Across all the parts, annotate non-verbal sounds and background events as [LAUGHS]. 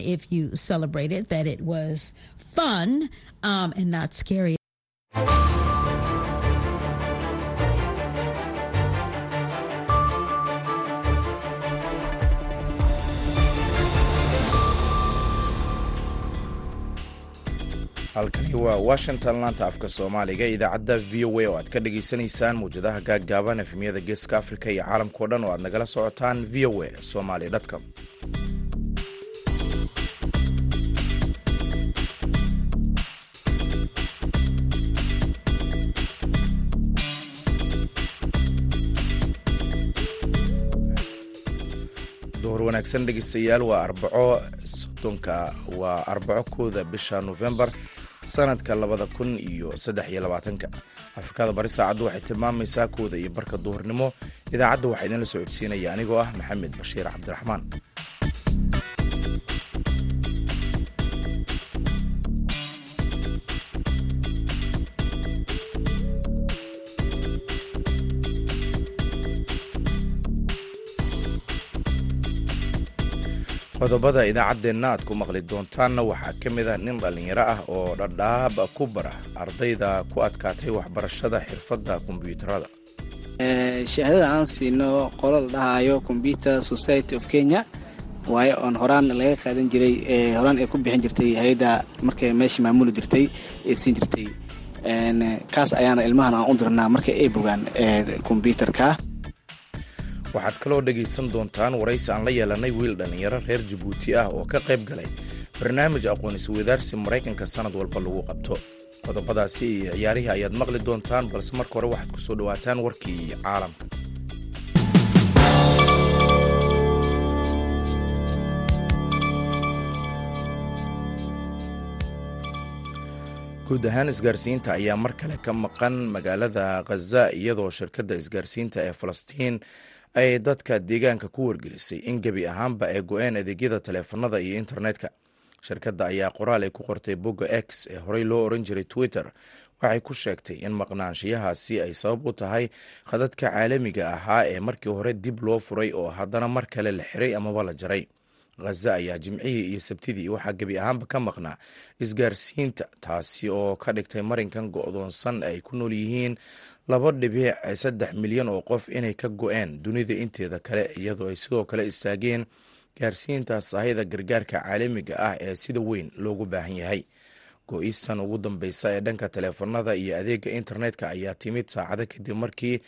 if you celebrate it, that it was fun um, and not scary. halkani waa washington laanta afka soomaaliga idaacadda v o a oo aad ka dhagaysanaysaan mawjadaha gaaggaaban efemyada geeska afrika iyo caalamkao dhan oo aad nagala socotaan v o a somali com wanaagsan dhegeystayaal waa arbaco soddonka waa arbaco kooda bisha nofembar sanadka labada kun iyo saddex iyo labaatanka. Afrikada bari saacaddu waxay tilmaamaysaa kooda iyo barka duhurnimo. Idaacadda waxaa idinla socodsiinaya anigoo ah maxamed bashiir cabdiraxmaan qodobada idaacaddeenna aad ku maqli doontaanna waxaa ka mid ah nin dhallinyaro ah oo dhadhaab ku bara ardayda ku adkaatay waxbarashada xirfadda kombyuutarada shahaadada aan siino qolo la dhahaayo computer society of kenya waayo oon horaan laga qaadan jiray horaan ay ku bixin jirtay hay'adda markay meesha maamuli jirtay ee siin jirtay. Kaas ayaana ilmahan aan u dirnaa marka ay bogaan kombyuutarka waxaad kaloo dhegaysan doontaan waraysi aan la yeelanay wiil dhallinyaro reer jabuuti ah oo ka qayb galay barnaamij aqoon-isweydaarsi maraykanka sanad walba lagu qabto. Qodobadaasi iyo ciyaarihii ayaad maqli doontaan balse marka hore waxaad ku soo dhowaataan warkii caalamka. Guud ahaan isgaarsiinta ayaa mar kale ka maqan magaalada khaza iyadoo shirkadda isgaarsiinta ee falastiin ay dadka deegaanka ku wargelisay in gebi ahaanba ay go-een adeegyada taleefanada iyo internetka. Shirkadda ayaa qoraal ay ku qortay bogga x ee horey loo oran jiray twitter. Waxay ku sheegtay in maqnaanshiyahaasi ay sabab u tahay khadadka caalamiga ahaa ee markii hore dib loo furay oo haddana mar kale la xiray amaba la jaray. Khaza ayaa jimcihii iyo sabtidii waxaa gebi ahaanba ka maqnaa isgaarsiinta taasi oo ka dhigtay marinkan go-doonsan ay ku nool yihiin laba dhibic saddex milyan oo qof inay ka go-een dunida inteeda kale iyadoo ay sidoo kale istaageen gaarsiinta sahayda gargaarka caalamiga ah ee sida weyn loogu baahan yahay. Go-iistan ugu dambeysa ee dhanka taleefanada iyo adeega internetka ayaa timid saacado kadib markii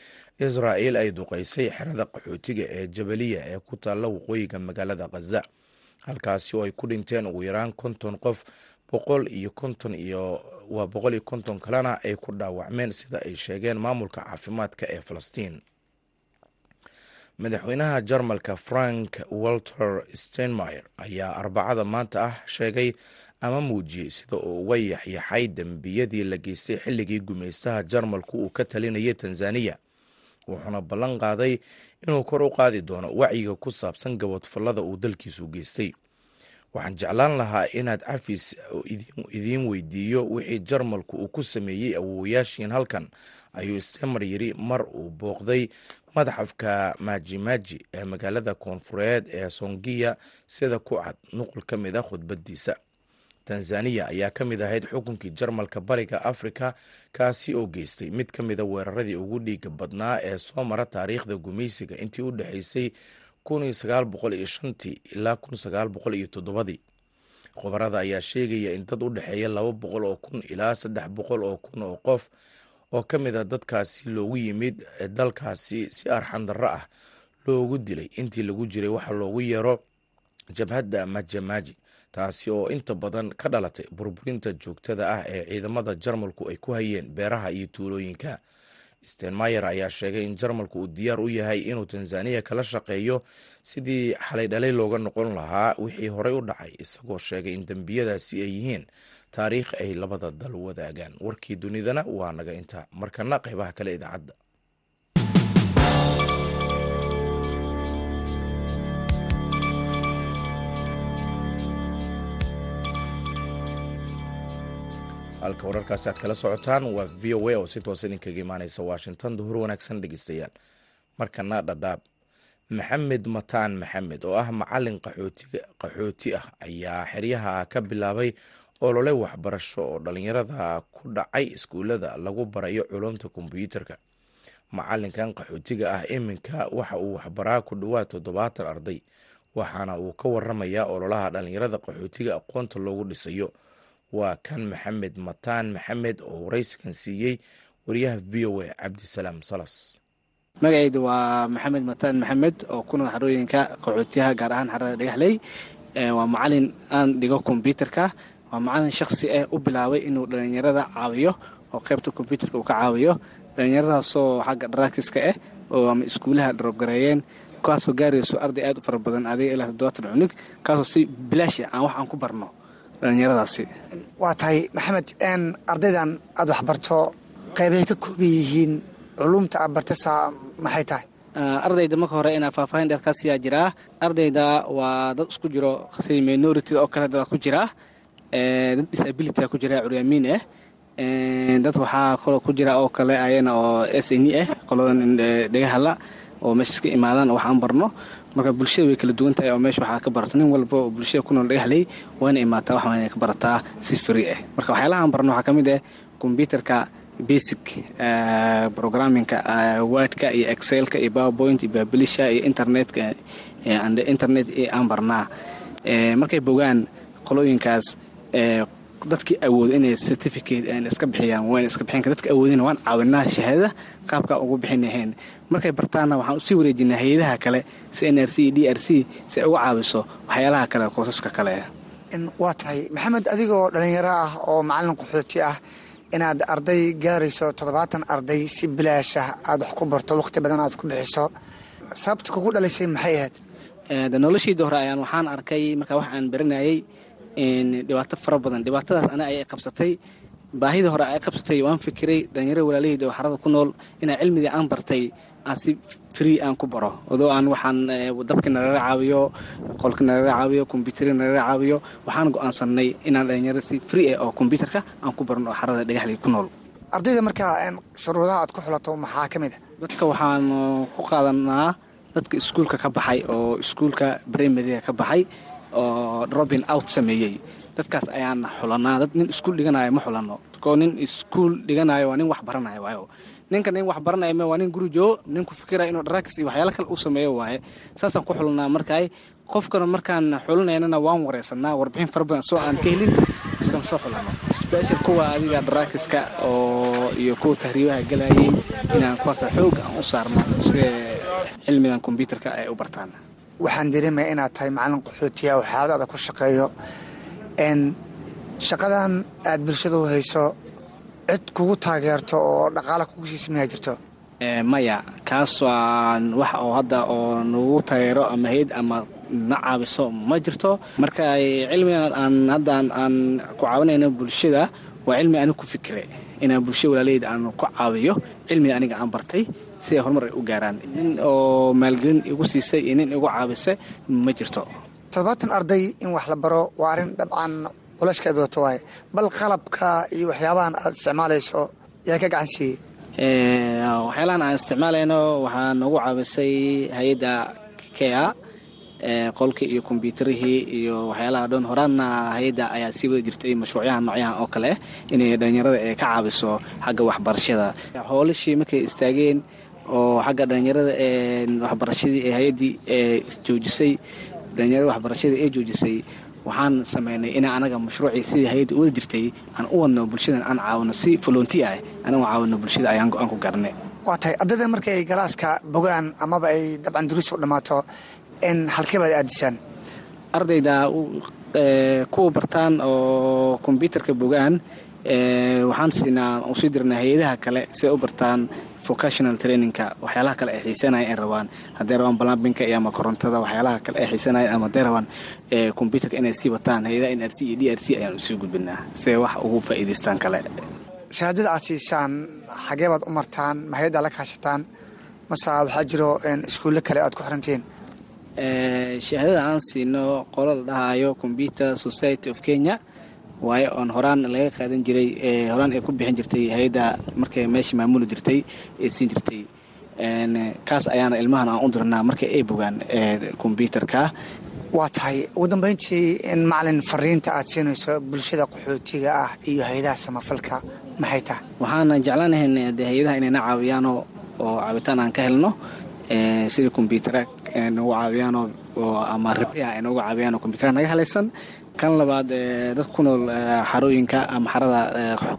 israa'el ay duqeysay xerada qaxootiga ee jabaliya ee ku taalla waqooyiga magaalada khaza halkaasi oo ay ku dhinteen ugu yaraan konton qof boqol iyo konton iyo waa boqol iyo konton kalena ay ku dhaawacmeen sida ay sheegeen maamulka caafimaadka ee falastiin. Madaxweynaha jarmalka frank walter steinmeyer ayaa arbacada maanta ah sheegay ama muujiyey sida uu uga yaxyaxay dembiyadii la geystay xilligii gumaystaha jarmalku uu ka talinayay tanzaniya wuxuuna ballan qaaday inuu kor u qaadi doono wacyiga ku saabsan gabadfallada uu dalkiisu geystay waxaan jeclaan lahaa inaad cafis idiin weydiiyo wixii jarmalku uu ku sameeyey awowayaashiin halkan ayuu stemer yiri. Mar uu booqday madaxafka maajimaji ee magaalada koonfureed ee songiya sida ku cad nuqul ka mid a khudbadiisa tanzaniya ayaa ka mid ahayd xukunkii jarmalka bariga afrika kaasi oo geystay mid ka mida weeraradii ugu dhiiga badnaa ee soo mara taariikhda gumaysiga intii u dhexeysay ilaa ii khubarada ayaa sheegaya in dad u dhexeeya laba boqol oo kun ilaa saddex boqol oo kun oo qof oo ka mid a dadkaasi loogu yimid dalkaasi si arxandarro ah loogu dilay. Intii lagu jiray waxa loogu yeero jabhadda majamaji taasi oo inta badan ka dhalatay burburinta joogtada ah ee ciidamada jarmalku ay ku hayeen beeraha iyo tuulooyinka stenmayer ayaa sheegay in jarmalku uu diyaar u yahay inuu tanzaniya kala shaqeeyo sidii xalay dhalay looga noqon lahaa wixii horey u dhacay isagoo sheegay in dembiyadaasi ay yihiin taariikh ay labada dal wadaagaan. Warkii dunidana waa naga inta markana qeybaha kale idaacadda halka wararkaasi aad kala socotaan waa v o a oo si toos idinkaga imaaneysa washington. Duhur wanaagsan dhegeystayaal. Markana dhadhaab. Maxamed mataan maxamed oo ah macalin qaxooti ah ayaa xeryaha ka bilaabay olole waxbarasho oo dhalinyarada ku dhacay iskuullada lagu barayo culumta kombyuutarka macalinkan qaxootiga ah iminka waxa uu waxbaraa ku dhowaad toddobaatan arday waxaana uu ka waramayaa ololaha dhalinyarada qaxootiga aqoonta loogu dhisayo waa kan maxamed mataan maxamed oo warayskan siiyey wariyaha v o a cabdisalaam salas. Magacayda waa maxamed mataan maxamed oo ku nool xarooyinka qaxootiyaha gaar ahaan xarada dhagaxley. Waa macalin aan dhigo kombyuutarka waa macalin shakhsi ah u bilaabay inuu dhalinyarada caawiyo oo qaybta kombyuutarka uu ka caawiyo. Dhalinyaradaasoo xagga dharaakiska ah oo ama iskuulaha dharobgareeyeen kaasoo gaarayso arday aad u fara badan adiga ilaa toddobaatan cunug kaasoo si bilaasha aan wax aan ku barno dhalinyaradaasi waa tahay maxamed ardaydan aada waxbarto qaybahay ka kooban yihiin culumta aad bartasa maxay tahay? Ardayda marka hore inaa faahfaahin dheerkaasiyaa jiraa ardayda waa dad isku jiro minority oo kale dad ku jiraa dad disability ku jira curyaamiin ah dad waxaa kaloo ku jira oo kale ayana oo s n ah qoladan dhegahalla oo meesha iska imaadaan oo wax aan barno marka bulshada way kala duwan tahay oo meesha waxaa ka barato nin walba oo bulshada ku nool waa ina imaataa wax wayna ka barataa si free ah marka waxyaalaha aan barno waxaa ka mid ah kombyuutarka basic programmingka wordka iyo excelka iyo powerpoint iyo babilisha iyo internetka and internet aan barnaa. Markay bogaan qolooyinkaas dadkii awooda inay certificate iska bixiyaan wayna iska bixin dadka awoodina waan caawinaa shahaadada qaabkaa ugu bixin lahayn markay bartaanna waxaan u sii wareejinaa hay'adaha kale si n r c d r c si ay uga caawiso waxyaalaha kale koosaska kale. Waa tahay. Maxamed adigoo dhalinyaro ah oo macalin qaxooti ah inaad arday gaarayso toddobaatan arday si bilaashah aada wax ku barto waqti badan aad ku bixiso. Sababta kugu dhalaysay maxay ahayd? Noloshiida hore ayaan waxaan arkay markaa wax aan baranayay dhibaato fara badan. Dhibaatadaas ana ay qabsatay baahida hore ay qabsatay waan fikiray dhalinyaro walaalaheyda oo xarada ku nool inaa cilmigii aan bartay aan si free aan ku baro. Odoo aan waxaan dabkii nalaga caawiyo qolka nalaga caawiyo kombyuutari nalaga caawiyo waxaan go'aansanay inaan dhalinyaro si free ah oo kombyuutarka aan ku barno oo xarada dhagaxley ku nool. Ardayda markaa shuruudaha aad ku xulato maxaa ka mid a dadka waxaan ku qaadanaa dadka iskuulka ka baxay oo iskuulka brimaryga ka baxay oo robin out sameeyey. Dadkaas ayaan xulanaa dad nin iskuul dhiganayo ma xulano. Oo nin iskuul dhiganayo waa nin wax baranayo waayo. Ninka nin wax baranaya waa nin guri joogo nin ku fikiraya inuu dharaakis iyo waxyaala kale u sameeyo waaye. Saasaan ku xulanaa markaay. Qofkana markaan xulinaynana waan wareysanaa warbixin fara badan soo aan ka helin iskama soo xulano. Special kuwa adiga dharaakiska oo iyo kuwa tahriibaha galayeen inaan kuwaasa xoog aan u saarno sida cilmigan kombyuutarka ay u bartaan waxaan dareemaya inaad tahay macalin qaxootiya oo xaaladaada ku shaqeeyo. Shaqadan aad bulshada u hayso cid kugu taageerto oo dhaqaala kugu siisa miyaa jirto. Maya kaas waan wax oo hadda oo nagu taageero ama hayd ama na caabiso ma jirto. Marka cilmigan aan haddaan aan ku caawinayno bulshada waa cilmi aniga ku fikire inaan bulshada walaalaheyda aan ku caawiyo cilmiga aniga aan bartay si ay horumar ay u gaaraan. Nin oo maalgelin igu siisay iyo nin igu caabisay ma jirto. Toddobaatan arday in wax la baro waa arrin dabcan culashkeed wato waaye. Bal qalabka iyo waxyaabahan aad isticmaalayso yaa ka gacan siiyey. Waxyaalahan aan isticmaalayno waxaa nagu caabisay hay'adda kea qolkii iyo kombyuutarihii iyo waxyaalaha dhan horaanna hay'adda ayaa sii wada jirtay mashruucyaha noocyahan oo kale inay dhalinyarada ee ka caabiso xagga waxbarashada. Hoolashii markay istaageen oo xagga dhalinyarada waxbarashadii ee hay'addii ee joojisay dhalinyarada waxbarashadii ee joojisay waxaan sameynay inaa anaga mashruucii sidii hay'adda uwada jirtay aan u wadno bulshadan aan caawino si volonti ah anagu caawino bulshada ayaan go'aan ku gaarnay waa tahay ardayda marka ay galaaska bogaan amaba ay dabcan duruus u dhammaato in halkeebaad aadisaan? Ardayda kuwa bartaan oo kombyuutarka bogaan waxaan siinaa u sii dirnaa hay'adaha kale si ay u bartaan vocational trainingka. Waxyaalaha kale ay xiisanaya ay rabaan. Hadday rabaan balambinka iyo ama korontada waxyaalaha kale ay xiisanaya ama hadday rabaan kombyuutarka inay sii wataan hay'adaha n r c iyo d r c ayaan u sii gudbinaa. Si ay wax ugu faa'iidaystaan kale. Shahaadada aad siisaan xagee baad u martaan ma hay'addaa la kaashataan mase waxaa jiro iskuulle kale aad ku xirantihiin shahaadada aan siino qolo la dhahayo computer society of kenya waayo oon horaan laga qaadan jiray horaan ay ku bixin jirtay hay'adda markay meesha maamuli jirtay ee siin jirtay. Kaas ayaana ilmahan aan u dirnaa marka ay bogaan kombyuutarka waa tahay. Ugu dambeyntii in macalin fariinta aad siinayso bulshada qaxootiga ah iyo hay'adaha samafalka maxay tahay? Waxaana jeclaanahayn de hay'adaha inayna caawiyaano oo caabitaan aan ka helno sida kombyutara nagu caawiyaano ama ribyaha ay nooga caawiyaan oo kombyutara naga halaysan kan labaad dad ku nool xarooyinka ama xarada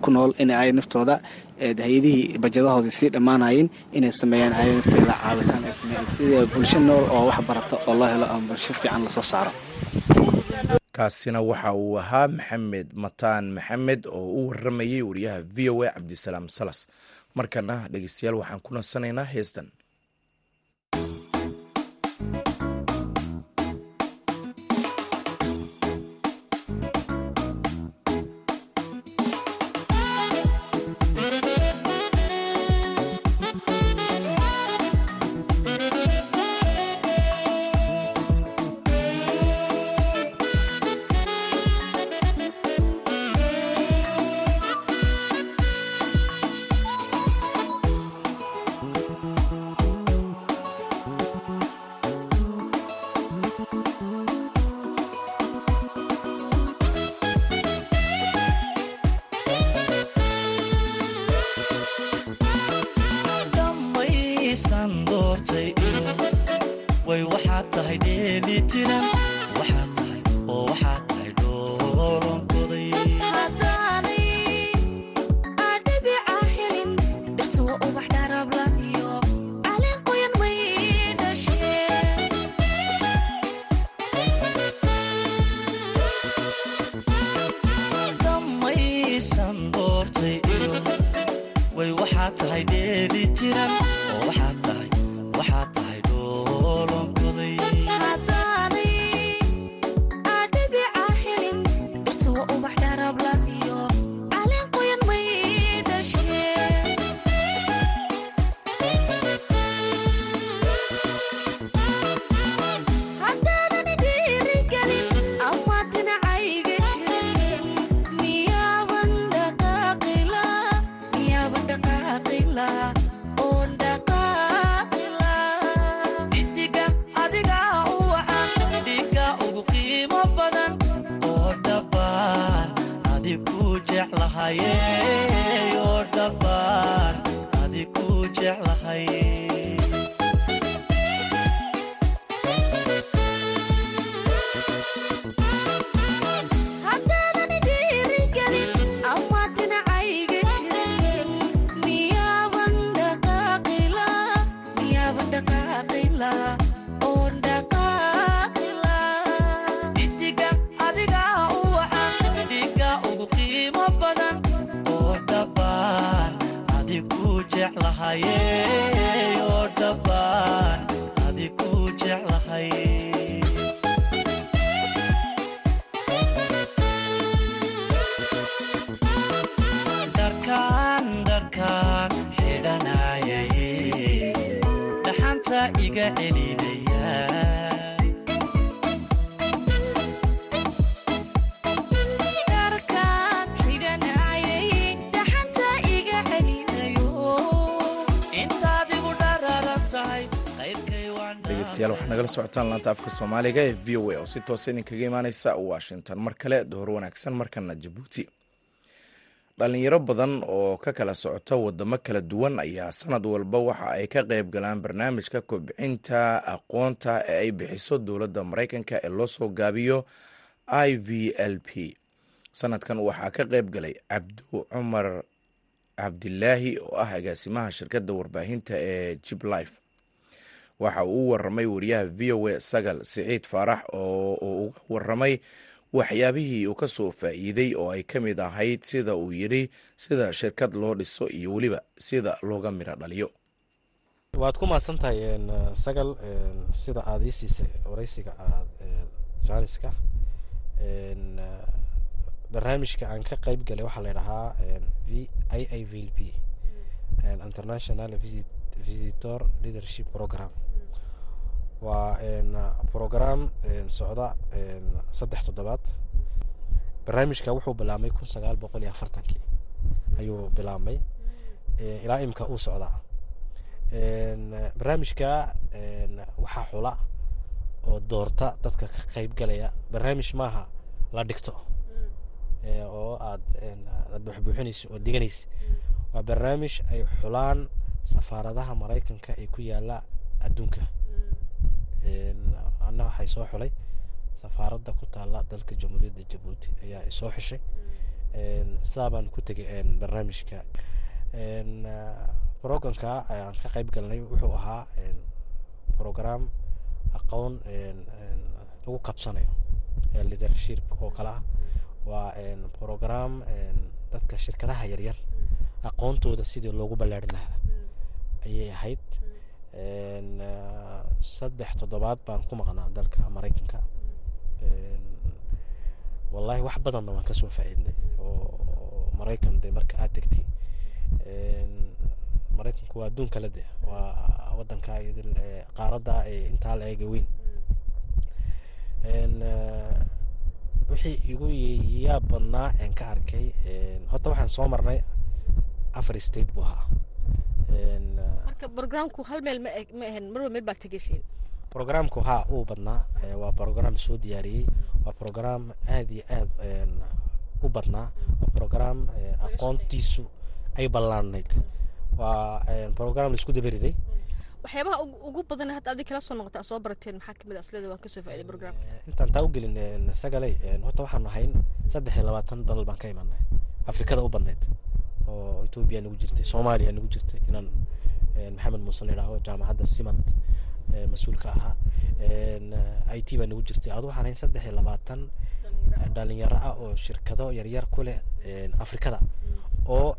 ku nool in ay naftooda hay'adihii bajadahoodii sii dhammaanayeen inay sameeyaan ay nafteeda sameeyaan. Sida bulsho nool oo wax barata oo loo helo ama bulsho fiican la soo saaro. Kaasina waxa uu ahaa maxamed mataan maxamed oo u waramayay wariyaha v o a cabdisalaam salas. Markana dhegeystayaal waxaan ku nasanaynaa heestan socotaan laanta afka soomaaliga ee v o a oo si toosa idinkaga imaaneysa washington. Mar kale dohor wanaagsan markana jabuuti dhalinyaro badan oo ka kala socota wadamo kala duwan ayaa sanad walba waxa ay ka qeyb galaan barnaamijka kobcinta aqoonta ee ay bixiso dowladda mareykanka ee loo soo gaabiyo i v l p. Sanadkan waxaa ka qeyb galay cabdu cumar cabdilaahi oo ah agaasimaha shirkadda warbaahinta ee jib life waxa uu u waramay wariyaha v o a sagal siciid faarax oo uu uga waramay waxyaabihii uu ka soo faa'iiday oo ay ka mid ahayd sida uu yidhi sida shirkad loo dhiso iyo weliba sida looga midho dhaliyo waad ku mahadsan tahay sagal sida aada ii siisay wareysiga aad jaaniska barnaamijka aan ka qeyb galay waxaa la dhahaa v i i v l p international visitor leadership program waa program socda saddex toddobaad. Barnaamijka wuxuu bilaabmay kun sagaal boqol iyo afartankii. Ayuu bilaabmay ilaa imka uu socdaa barnaamijka waxaa xula oo doorta dadka ka qayb galaya. Barnaamij maaha la dhigto. Oo aad buuxbuuxinayso oo diganaysa. Waa barnaamij ay xulaan safaaradaha maraykanka ee ku yaalla adduunka anna waxay soo xulay. Safaaradda ku taala dalka jamhuuriyadda jabuuti ayaa soo xishay. Sidaa baan ku tegay barnaamijka. Programka ayaan ka qayb galnay wuxuu ahaa program aqoon lagu kabsanayo leadership oo kale ah. Waa program dadka shirkadaha yaryar aqoontooda sidii loogu ballaari lahaa ayay ahayd saddex toddobaad baan ku maqnaa dalka maraykanka. Wallahi wax badanna waan ka soo faa-iidnay oo maraykan de marka aad tegtay maraykanku waa adduun kale de waa wadanka qaaradda ee intaa la eega weyn. Wixii igu yaa badnaa aan ka arkay horta waxaan soo marnay afar state buu ahaa marka programku hal meel ma ahan marwa meel baad tegeysiin programku haa uu badnaa waa program soo diyaariyey waa program aad iyo aad u badnaa waa program aqoontiisu ay ballaanayd waa program la isku dabariday. Waxyaabaha ugu badan hadda adig kala soo noqota soo barateen maxaa ka mid ah asleda waan ka soo faa'iday programka intaan taa u gelin sagalay horta waxaan ahayn saddex iyo labaatan dalal baan ka imanay afrikada u badnayd oo etoobiya nagu jirtay soomaaliya nagu jirtay inaan maxamed muuse la yidhaaho jaamacadda simad mas'uulka ahaa. I t baa nagu jirtay. Adu waxaan ahayn saddex iyo labaatan dhalinyaro ah oo shirkado yaryar ku leh afrikada. Oo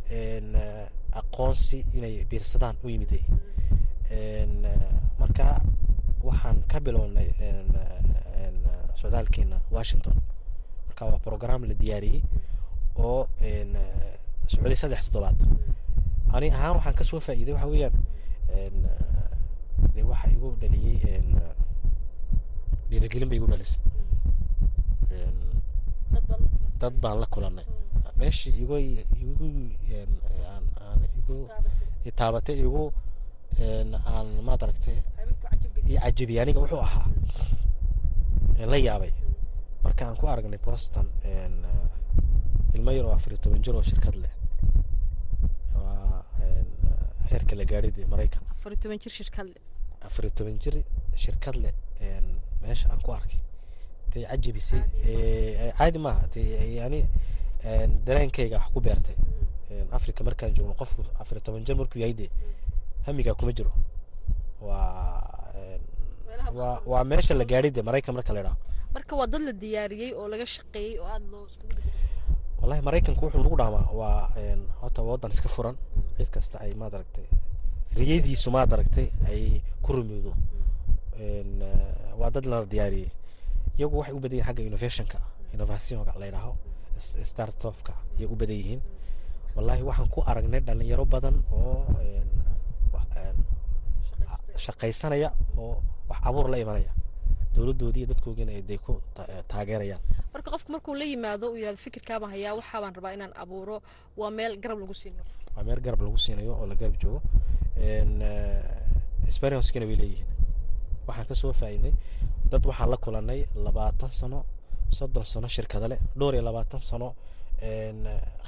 aqoonsi inay biirsadaan u yimiday marka waxaan ka bilownay socdaalkeena washington. Marka waa program la diyaariyey oo socday saddex toddobaad. Ani ahaan waxaan ka soo faa'iiday waxa weeyaan de waxa igu dhaliyey dhiirigelin bay igu dhalisay dad baan la kulanay. Meeshii igu igu aan igu taabatay igu maad aragtay iyo cajabiyey aniga wuxuu ahaa la yaabay. Marka aan ku aragnay boston ilmo yar oo afariyo toban jir oo shirkad leh waa heerka la gaadhay dee maraykan afariyo toban jir shirkad leh afariyo toban jir shirkad leh meesha aan ku arkay tay cajabisay caadi maaha te yani dareenkayga wax ku beertay africa markaan joogno qofku afariyo toban jir markuu yahay dee hamigaa kuma jiro waa waa waa meesha la gaadhay dee maraykan marka la idhaho marka waa dad la diyaariyey oo laga shaqeeyey oo aada loo iskugu wallahi maraykanku wuxuu nagu dhaamaa waa horta waddan iska furan. Cid kasta ay maad aragtay riyadiisu maad aragtay ay ku rumowdo waa dad lala diyaariyey. Iyagu waxay u badan yihiin xagga innovationka innovationka la yidhaaho startupka ayay u badan yihiin. Wallahi waxaan ku aragnay dhalinyaro badan oo shaqaysanaya oo wax abuur la imanaya dowladdoodii iyo dadkoogiina ay ku taageerayaan. Marka qofku markuu la yimaado uu yihahdo fikirkaabaan hayaa waxaa baan rabaa inaan abuuro. Waa meel garab lagu siinayo. Waa meel garab lagu siinayo oo la garab joogo. Experiencekina way leeyihiin. Waxaan ka soo faa'iidnay dad waxaan la kulanay labaatan sano soddon sano shirkada leh dhowr iyo labaatan sano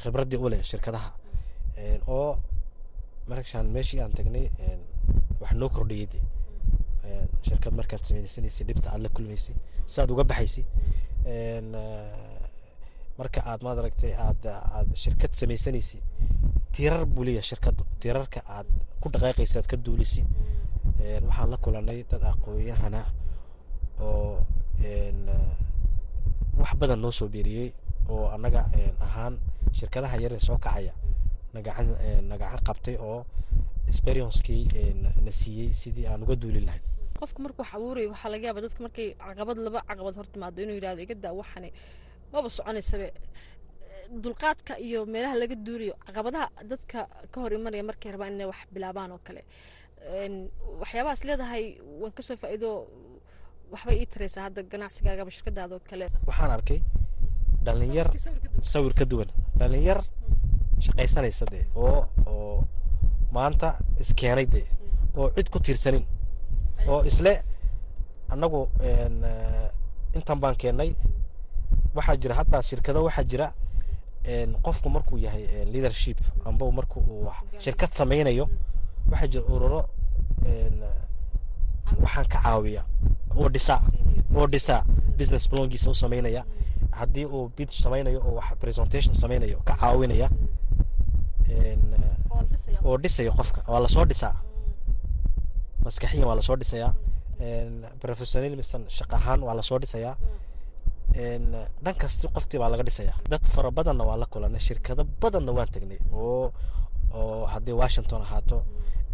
khibraddii u leh shirkadaha. Oo markaan meeshii aan tagnay wax noo kordhiyay de shirkad markaad sameysanaysay dhibta aad la kulmaysay siaad uga baxaysay marka aad maad aragtay aad aad shirkad samaysanaysay tirar buu leeyahay shirkaddu. Tirarka aad ku dhaqaaqaysa aad ka duulisay waxaan la kulanay dad aqoon-yahana oo wax badan noo soo beeriyey oo annaga ahaan shirkadaha yar ee soo kacaya nagacan nagacan qabtay oo experiencekii na siiyey sidii aan uga duuli lahayn qofku markuu wax abuurayo waxaa laga yaaba dadka markay caqabad laba caqabad hor timaado inuu yidhahdo iga daa waxani maba soconaysabe. Dulqaadka iyo meelaha laga duulayo caqabadaha dadka ka hor imanaya markay rabaan inay wax bilaabaan oo kale. Waxyaabahaas leedahay waan ka soo faa'iido waxbay ii taraysaa hadda ganacsigaagaba shirkadaada oo kale. Waxaan arkay dhalinyar sawir ka duwan. Dhalinyar shaqaysanaysa dee oo oo maanta iskeenay dee oo cid ku tiirsanin oo isle annagu eh, intan baan keennay waxaa jira hataa shirkado waxaa jira qofku markuu yahay leadership amba marku uu shirkad samaynayo waxaa jira ururo waxaan ka caawiya oo dhisa oo dhisa business plangiisa u samaynaya. Haddii uu bid samaynayo oo wax presentation samaynayo ka caawinaya oo dhisaya qofka waa la soo dhisaa maskaxiyan waa la soo dhisayaa professionalism shaq ahaan waa la soo dhisayaa dhan kasti qoftii baa laga dhisayaa dad fara badanna waa la kulanay shirkado badanna waan tegnay. Oo oo haddii washington ahaato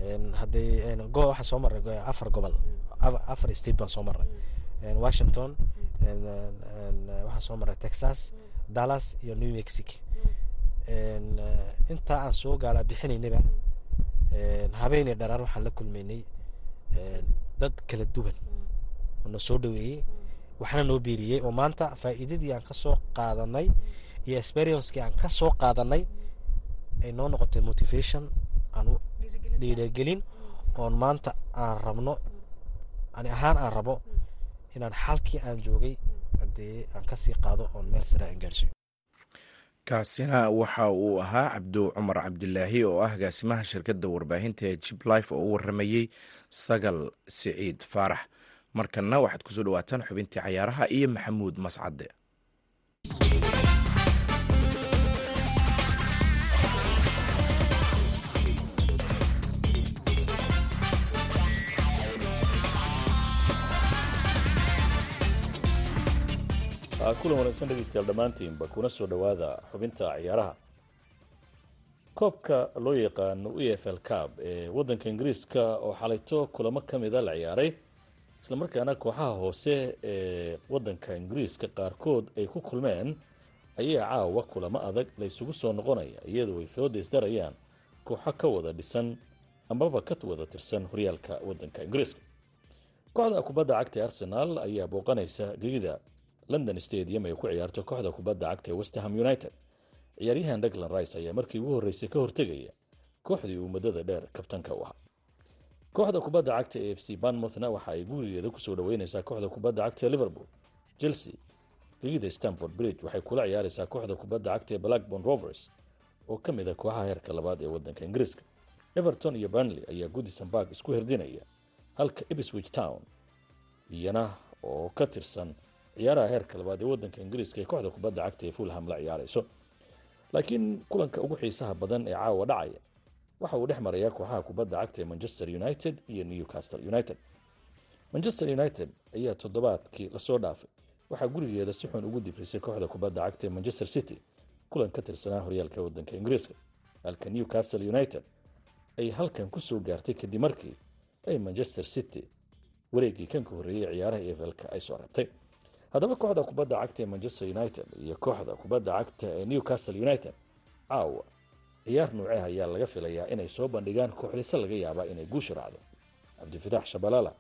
een, go waxaa soo maray go- afar gobol af- afar state baan soo maray een, washington waxaa soo maray texas dallas iyo new mexico. Intaa aan soo gaala bixinaynaba een, habeenii dharaar waxaan la kulmaynay dad kala duwan. Oo na soo dhaweeyey waxna noo biiriyey oo maanta faa'iidadii aan ka soo qaadanay iyo experiencekii aan ka soo qaadanay ay noo noqotay motivation aan u dhiirigelin. oon maanta aan rabno ani ahaan aan rabo inaan xalkii aan joogay haddii aan ka sii qaado oon meel sare aan gaarsiiyo kaasina waxa uu ahaa cabdu cumar cabdilaahi oo ah agaasimaha shirkadda warbaahinta ee jib life oo u waramayey sagal siciid faarax. Markanna waxaad ku soo dhawaataan xubintii cayaaraha iyo maxamuud mascade kulan wanaagsan dhegeystayaal dhammaantiinba kuna soo dhowaada xubinta ciyaaraha koobka loo yaqaano e f l cab ee waddanka ingiriiska oo xalayto kulamo ka mida la ciyaaray islamarkaana kooxaha hoose ee waddanka ingiriiska qaarkood ay ku kulmeen ayaa caawa kulamo adag la isugu soo noqonaya iyadoo ay fooda isdarayaan kooxo ka wada dhisan amaba ka wada tirsan horyaalka waddanka ingiriiska kooxda kubadda cagta arsenaal ayaa booqanaysa gegida london stadium ay ku ciyaarto kooxda kubadda cagta ee westerham united. Ciyaaryahan daglan rice ayaa markii ugu horreysay ka hortegaya kooxdii uu muddada dheer kabtanka u ahaa. Kooxda kubadda cagta ee f c banmouthna waxa ay gurigeeda ku soo dhaweyneysaa kooxda kubadda cagta ee liverpool chelsea gegida stamford bridge. Waxay kula ciyaareysaa kooxda kubadda cagta ee blackburn rovers oo ka mid a kooxaha heerka labaad ee waddanka ingiriiska. Everton iyo burnley ayaa goodison park isku herdinaya halka ipswich town iyana oo ka tirsan ciyaaraha heerka labaad ee waddanka ingiriiska ee kooxda kubadda cagta ee fulham la ciyaareyso laakiin kulanka ugu xiisaha badan ee caawa dhacaya waxa uu dhex marayaa kooxaha kubadda cagta ee manchester united iyo newcastle united. Manchester united ayaa toddobaadkii la soo dhaafay waxaa gurigeeda si xun ugu dibrisay kooxda kubadda cagta ee manchester city kulan ka tirsanaa horyaalka waddanka ingiriiska. Halka newcastle united ay halkan ku soo gaartay kadib markii ay manchester city wareeggii kan ka horreeyey ciyaaraha evelka ay soo rabtay haddaba kooxda kubadda cagta ee manchester united iyo kooxda kubadda cagta ee newcastle united caawa ciyaar nuuceh ayaa laga filayaa inay soo bandhigaan kooxdise laga yaabaa inay guusha raacdo. Cabdifitaax shabalala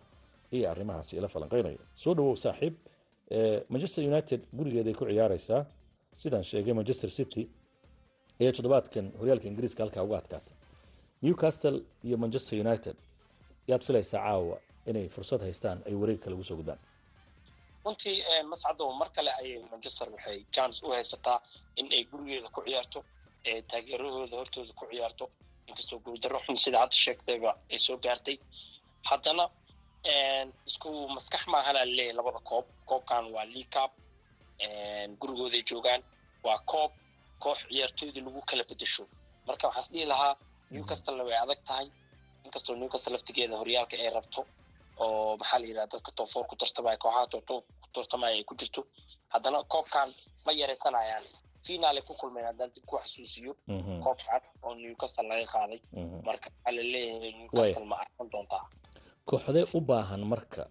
iyo arrimahaasi ila falanqeynaya. Soo dhawow saaxiib manchester united gurigeeday ku ciyaareysaa sidaan sheegay manchester city ee toddobaadkan horyaalka ingiriiska halkaa uga adkaatay. Newcastle iyo manchester united yaad filaysaa caawa inay fursad haystaan ay wareeg kale ugu soo gudbaan runtii mascadow mar kale ayay manchester waxay chance u haysataa in ay gurigeeda ku ciyaarto taageerahooda hortooda ku ciyaarto. Inkastoo guuldarro xun sida hadda sheegtayba ay soo gaartay. Haddana isku maskax maahana laleeyahy labada koob. Koobkan waa leacup gurigooday joogaan waa koob. Koox ciyaartooyda lagu kala bedesho. Marka waxaas dhihi lahaa newcastlena way adag tahay. Inkastoo newcastle laftigeeda horyaalka ay rabto oo maxaa la yidhaha dadka toofoor ku tartamaya kooxaha tootoob ku tartamaya ay ku jirto. Haddana koobkan ma yaraysanayaan. Finaal ay ku kulmeen haddaan dib ku xasuusiyo. Koobkan oo newcastle laga qaaday. Marka waxaa la leeyahay newcastle ma arkan doontaa. Kooxdee u baahan marka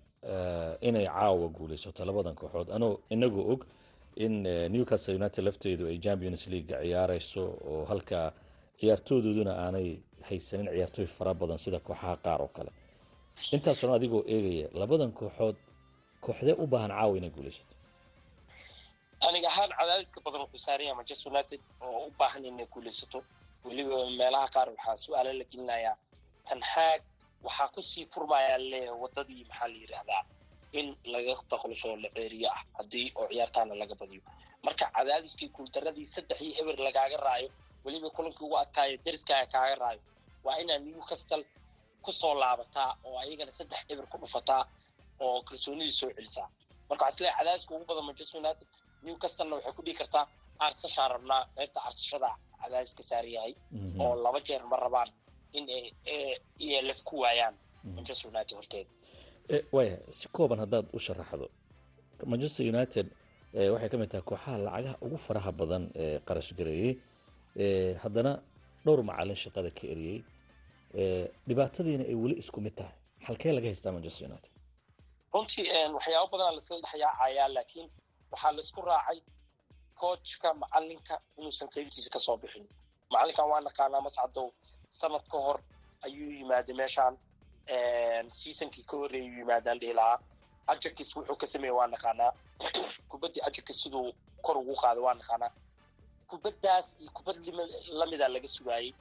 inay caawa guulaysato labadan kooxood. Anoo inagoo og in newcastle united lafteedu ay champions league ciyaareyso oo halkaa ciyaartoodooduna aanay haysanin ciyaartooy fara badan sida kooxaha qaar oo kale intaasoo adigoo eegaya labadan kooxood kooxdee u baahan caawa inay guulaysato. Aniga ahaan cadaadiska badan wuxuu saaraya manchester united oo u baahan inay guulaysato. Weliba meelaha qaar waxaa su'aalo la gelinayaa tanhaag waxaa ku sii furmayaa leeyahay wadadii maxaa la yidhaahdaa in laga takluso la ceeriyo ah haddii oo ciyaartaana laga badiyo. Marka cadaadiskii guuldaradii saddex eber lagaaga raayo weliba kulankii ugu adkaayo deriskaaga kaaga raayo. Waa inaa newcastle ku soo laabataa oo ayagana saddex eber ku dhufataa oo kalsoonidii soo celisaa. Marka waxaa is leeyahay cadaadiska ugu badan manchester united newcastlena waxay ku dhigi kartaa aarsashaa rabnaa qaybta aarsashada cadaadiska saaran yahay oo laba jeer ma rabaan in ay elf ku waayaan manchester united horteeda waaya si kooban haddaad u sharaxdo manchester united waxay ka mid tahay kooxaha lacagaha ugu faraha badan ee qarash gareeyey haddana dhowr macalin shaqada ka eriyey dhibaatadiina ay weli isku mid tahay. Halkee laga haystaa manchester united? Runtii waxyaabo badanaa laisla dhexyaacayaa laakiin waxaa la isku raacay coachka macalinka inuusan qaybtiisa ka soo bixin. Macalinkan waa naqaanaa mascadow sanad ka hor ayuu yimaaday meeshaan. Seasonkii ka horreeyuu yimaadaan dhihi lahaa. Ajakis wuxuu ka sameeyey waa naqaanaa. [CLEARS THROAT] Kubaddii ajakis siduu kor ugu qaaday waa naqaanaa kubaddaas iyo kubad lamida laga sugaayey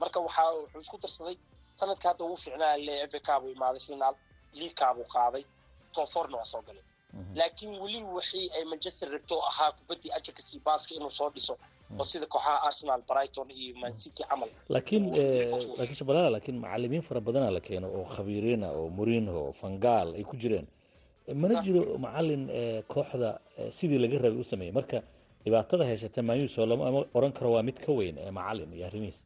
marka waxaa wuxuu isku darsaday sanadka hadda ugu fiicnaa le efekaabuu imaaday finaal liigkaabuu qaaday tooforna waa soo galay. Laakiin weli wixii ay manchester rabto ahaa kubaddii ajakis iyo baaska inuu soo dhiso oo sida kooxaha arsenal brighton iyo mancity camal. Laakiin laakiin shabalala laakiin macalimiin fara badanaa la keeno oo khabiiriina oo mourinho fangal ay ku jireen. Mana jiro macalin kooxda sidii laga rabay u sameeyey marka dhibaatada haysata maayuso lama oran karo waa mid ka weyn ee macalin iyo arrimihiis.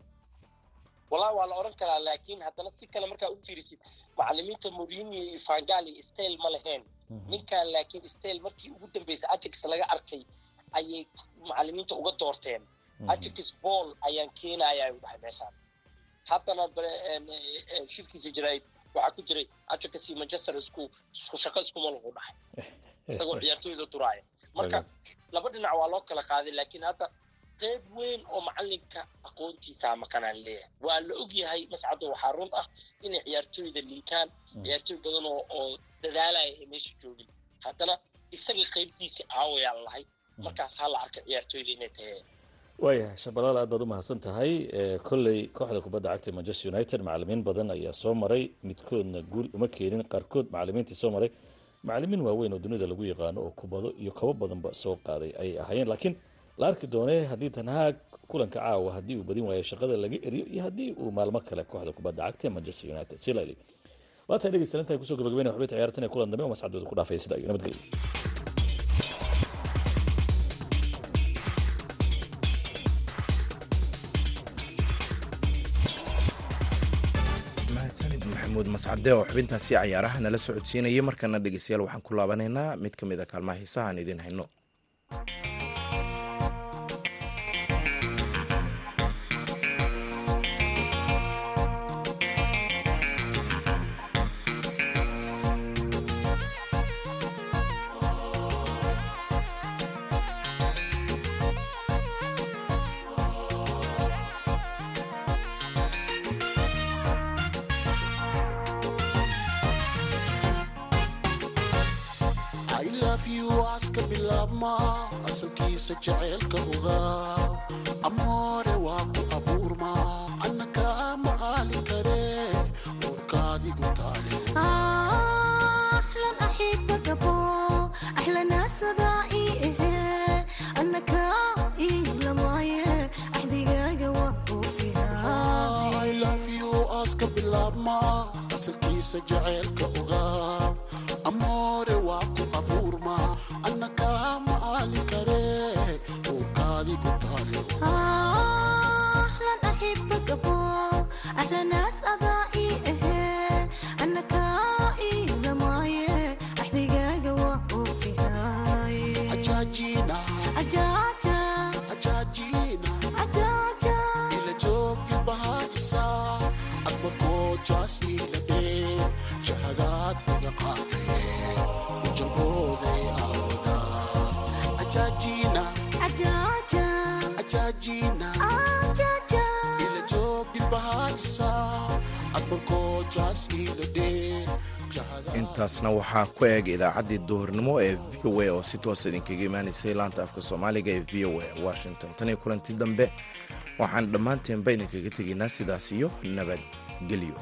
Wallahi waa la oran karaa laakiin haddana si kale markaa u fiirisid macalimiinta mourinho iyo fangal iyo stel ma lahayn ninkan laakiin stel markii ugu dambeysay ajax laga arkay ayay macalimiinta uga doorteen. Ajax ball ayaan keenayaa u dhahay meeshaan. Haddana shirkiisa jirayd waxaa ku jiray ajax iyo manchester isku isku shaqo iskuma lagu dhahay. [LAUGHS] Isagoo ciyaartooyda duraaya marka laba dhinac waa loo kala qaaday laakiin hadda qayb weyn oo macalinka aqoontiisa maqanaan leeyahay. Waa la og yahay mascado waxaa run ah inay ciyaartooyda liitaan ciyaartooy badan oo dadaalaya ay meesha joogin. Haddana isaga qaybtiisii aawayaa lahay markaas ha la arka ciyaartooyda inay tahay. Waayahay shabalaal aad baad u mahadsan tahay. Kolley kooxda kubadda cagta manchester united macalimiin badan ayaa soo maray. Midkoodna guul uma keenin qaarkood macalimiintii soo maray macalimiin waaweyn oo dunida lagu yaqaano oo kubado iyo kabo badanba soo qaaday ayay ahaayeen laakiin la arki doonee haddii tanhaag kulanka caawa haddii uu badin waayo shaqada laga eriyo iyo haddii uu maalmo kale kooxda kubadda cagta manchester united. Silali waa tahay dhegeystayaal intaan ku soo gabagabayna xubinta ciyaartan ee kulan dambe oo mascadooda ku dhaafaya sida iyo nabadgelyo mascade oo xubintaasi cayaaraha nala socodsiinayay. Markana dhegeystayaal waxaan ku laabanaynaa. Mid ka mid a kaalmaha hiisaha aan idiin hayno iska bilaabma asalkiisa jacaylka ogaa amoore waa ku abuurma annaka ma qaali karee uurkaadigu taale iska bilaabma asalkiisa jacaylka intaasna waxaa ku eeg idaacaddii duhurnimo ee v o a oo si toos idinkaga imaanaysay laanta afka soomaaliga ee v o a washington. Tan iyo kulanti dambe waxaan dhammaanteenba idinkaga tegaynaa sidaas iyo nabadgelyo